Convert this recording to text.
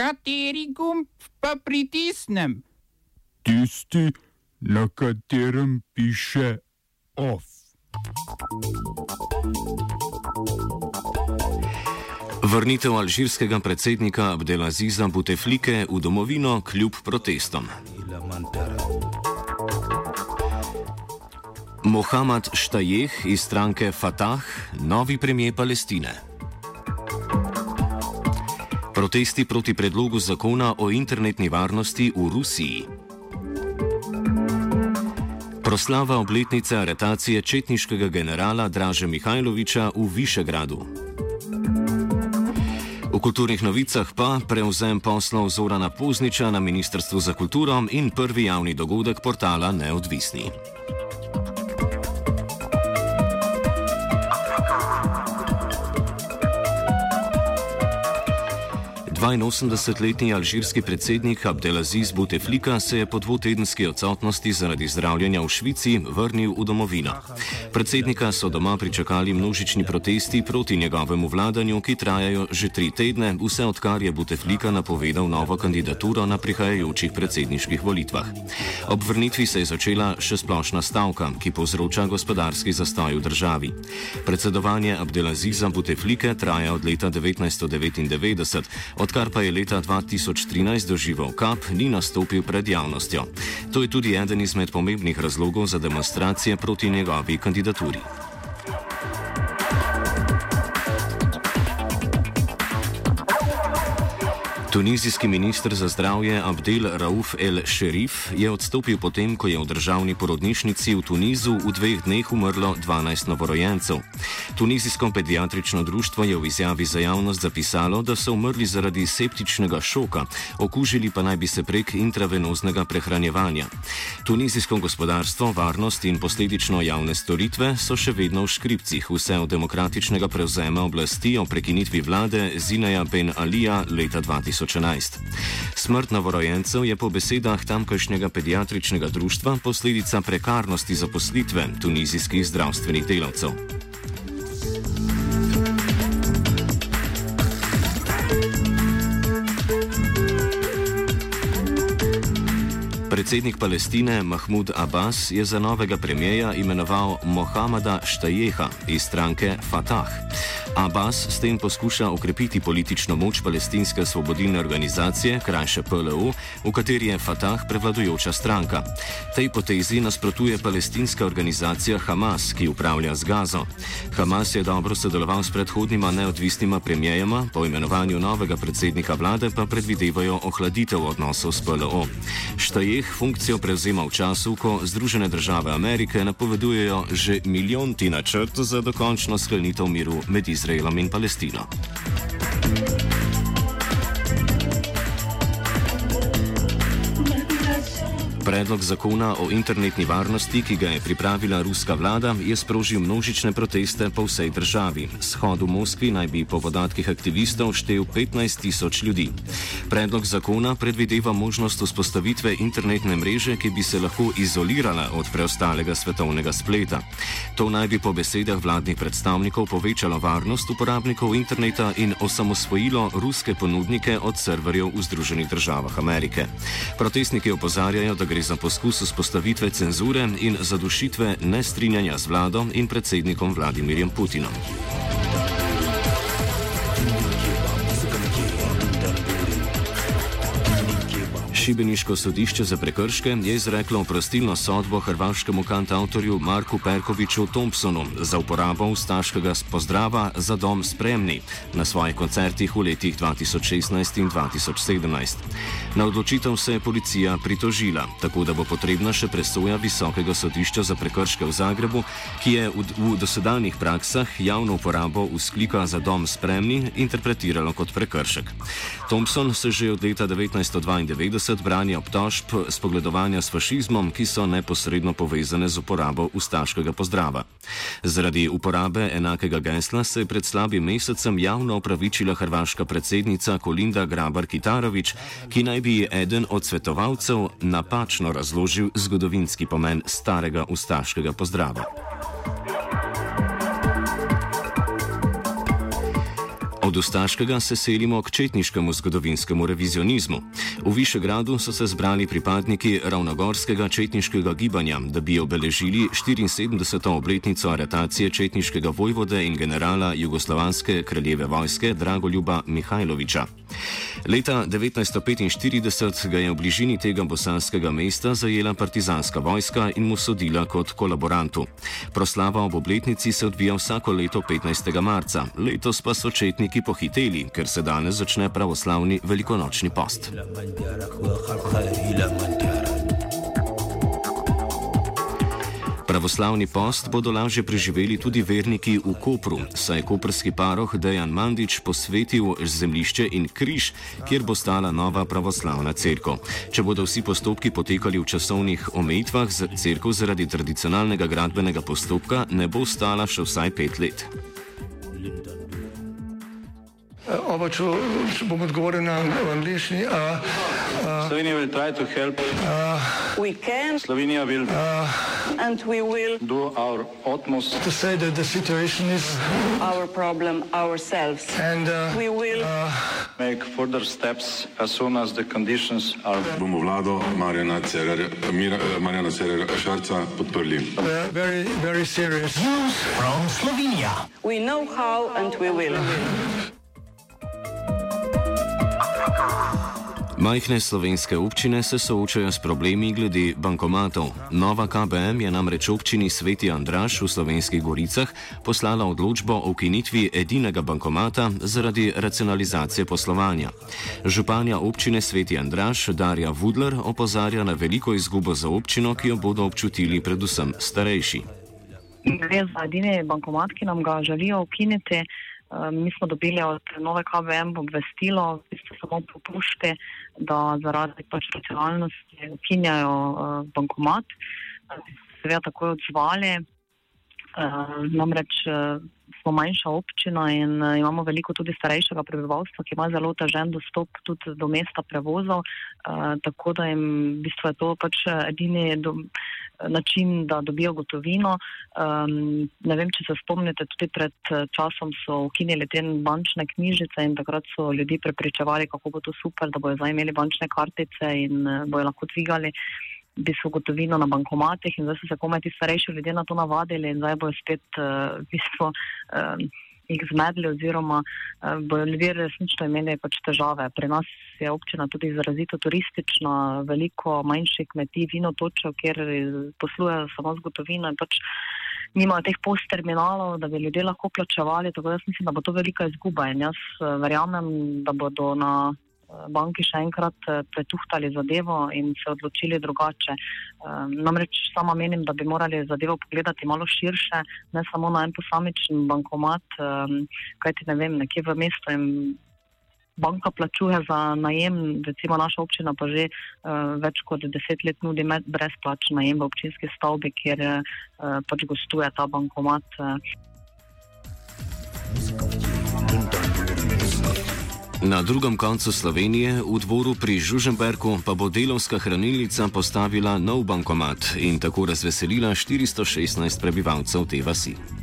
Kateri gumb pa pritisnem? Tisti, na katerem piše OF. Vrnitev alžirskega predsednika Abdelaziza Buteflike v domovino kljub protestom. Mohamed Štajeh iz stranke Fatah, novi premijer Palestine. Protesti proti predlogu zakona o internetni varnosti v Rusiji. Proslava obletnice aretacije četniškega generala Draže Mihajloviča v Višegradu. V kulturnih novicah pa prevzem poslov Zorana Pozniča na Ministrstvu za kulturo in prvi javni dogodek portala Neodvisni. 82-letni alžirski predsednik Abdelaziz Bouteflika se je po dvotedenski odsotnosti zaradi zdravljenja v Švici vrnil v domovino. Predsednika so doma pričakali množični protesti proti njegovemu vladanju, ki trajajo že tri tedne, vse odkar je Bouteflika napovedal novo kandidaturo na prihajajočih predsedniških volitvah. Ob vrnitvi se je začela še splošna stavka, ki povzroča gospodarski zastoj v državi. Predsedovanje Abdelaziza Bouteflike traja od leta 1999 odkar pa je leta 2013 doživel kap, ni nastopil pred javnostjo. To je tudi eden izmed pomembnih razlogov za demonstracije proti njegovi kandidaturi. Tunizijski ministr za zdravje Abdel Rauf El Sherif je odstopil potem, ko je v državni porodnišnici v Tunizu v dveh dneh umrlo 12 novorojencev. Tunizijsko pediatrično društvo je v izjavi za javnost zapisalo, da so umrli zaradi septičnega šoka, okužili pa naj bi se prek intravenoznega prehranjevanja. Tunizijsko gospodarstvo, varnost in posledično javne storitve so še vedno v škripcih vse od demokratičnega prevzema oblasti o prekinitvi vlade Zineja Ben Alija leta 2000. 2011. Smrt novorojencev je po besedah tamkajšnjega pediatričnega društva posledica prekarnosti zaposlitve tunizijskih zdravstvenih delavcev. Predsednik Palestine Mahmud Abbas je za novega premijeja imenoval Mohameda Štajeha iz stranke Fatah. Abbas s tem poskuša okrepiti politično moč palestinske svobodilne organizacije, krajše PLO, v kateri je Fatah prevladujoča stranka. Tej potezi nasprotuje palestinska organizacija Hamas, ki upravlja z Gazo. Hamas je dobro sodeloval s predhodnima neodvisnima premijejama, po imenovanju novega predsednika vlade pa predvidevajo ohladitev odnosov s PLO. Štajeh funkcijo prevzema v času, ko Združene države Amerike napovedujejo že milijonti načrt za dokončno sklenitev miru med Izraelom. Izraelom Predlog zakona o internetni varnosti, ki ga je pripravila ruska vlada, je sprožil množične proteste po vsej državi. Shod v Moskvi naj bi po podatkih aktivistov štev 15 tisoč ljudi. Predlog zakona predvideva možnost vzpostavitve internetne mreže, ki bi se lahko izolirala od preostalega svetovnega spleta. To naj bi po besedah vladnih predstavnikov povečalo varnost uporabnikov interneta in osamosvojilo ruske ponudnike od serverjev v Združenih državah Amerike. Protestniki opozarjajo, da gre za poskus vzpostavitve cenzure in zadušitve nestrinjanja z vlado in predsednikom Vladimirjem Putinom. Šibeniško sodišče za prekrške je izreklo oprostilno sodbo hrvaškemu kantautorju Marku Perkoviču Thompsonu za uporabo ustaškega pozdrava za dom spremni na svojih koncertih v letih 2016 in 2017. Na odločitev se je policija pritožila, tako da bo potrebna še presoja Visokega sodišča za prekrške v Zagrebu, ki je v, v dosedanjih praksah javno uporabo usklika za dom spremni interpretiralo kot prekršek. Thompson se že od leta 1992 20 branja obtožb spogledovanja s fašizmom, ki so neposredno povezane z uporabo ustaškega pozdrava. Zaradi uporabe enakega gesla se je pred slabim mesecem javno opravičila hrvaška predsednica Kolinda Grabar Kitarovič, ki naj bi eden od svetovalcev napačno razložil zgodovinski pomen starega ustaškega pozdrava. Od ustaškega se selimo k četniškemu zgodovinskemu revizionizmu. V Višegradu so se zbrali pripadniki ravnogorskega četniškega gibanja, da bi obeležili 74. obletnico aretacije četniškega vojvode in generala jugoslovanske kraljeve vojske Dragoljuba Mihajloviča. Leta 1945 ga je v bližini tega bosanskega mesta zajela partizanska vojska in mu sodila kot kolaborantu. Proslava ob obletnici se odvija vsako leto 15. marca, letos pa so četniki pohiteli, ker se danes začne pravoslavni velikonočni post. Pravoslavni post bodo lažje preživeli tudi verniki v Kopru, saj je koprski paroh Dejan Mandič posvetil zemlišče in križ, kjer bo stala nova pravoslavna crkva. Če bodo vsi postopki potekali v časovnih omejitvah, crkva zaradi tradicionalnega gradbenega postopka ne bo stala še vsaj pet let. Oba, če, če bom odgovoril na angliški. Slovenija will try to help. We can Slovenija will and we will do our utmost To say that the situation is our problem ourselves. and uh, We will make further steps as soon as the conditions are bomo vlado Marjana Cererja, Mira- Marjana Cererja Šarca podprli. uh, very, very serious. we know how and we will. Majhne slovenske občine se soočajo s problemi glede bankomatov. Nova KBM je namreč občini Sveti Andraš v slovenskih goricah poslala odločbo o ukinitvi edinega bankomata zaradi racionalizacije poslovanja. Županja občine Sveti Andraš Darja Vudler opozarja na veliko izgubo za občino, ki jo bodo občutili predvsem starejši. Gre za edini bankomat, ki nam ga želijo ukiniti. Mi smo dobili od nove KVM obvestilo, v bistvu samo popuščte, da zaradi pač racionalnosti ukinjajo uh, bankomat. Seveda takoj odzvali, namreč uh, smo manjša občina in uh, imamo veliko tudi starejšega prebivalstva, ki ima zelo težen dostop tudi do mesta prevozov, tako da jim v bistvu je to pač eh, edini do, način, da dobijo gotovino. Um, ne vem, če se spomnite, tudi pred eh, časom so ukinili te bančne knjižice in takrat so ljudi prepričevali, kako bo to super, da bojo zdaj imeli bančne kartice in uh, bojo lahko dvigali v bistvu gotovino na bankomatih in zdaj so se komaj ti starejši ljudje na to navadili in zdaj bojo spet uh, v bistvu um, jih zmedli oziroma uh, bojo ljudje resnično imeli pač težave. Pri nas je občina tudi izrazito turistična, veliko manjših kmetij, vinotočev, kjer poslujejo samo z gotovino in pač nimajo teh postterminalov, da bi ljudje lahko plačevali, tako da jaz mislim, da bo to velika izguba in jaz uh, verjamem, da bodo na banki še enkrat eh, pretuhtali zadevo in se odločili drugače. Um, namreč sama menim, da bi morali zadevo pogledati malo širše, ne samo na en posamičen bankomat, um, kajti ne vem, nekje v mestu jim banka plačuje za najem, recimo naša občina pa že uh, več kot deset let nudi brezplačen najem v občinski stavbi, kjer uh, pač gostuje ta bankomat. Uh. Na drugem koncu Slovenije, v dvoru pri Žuženberku, pa bo delovska hranilnica postavila nov bankomat in tako razveselila 416 prebivalcev te vasi.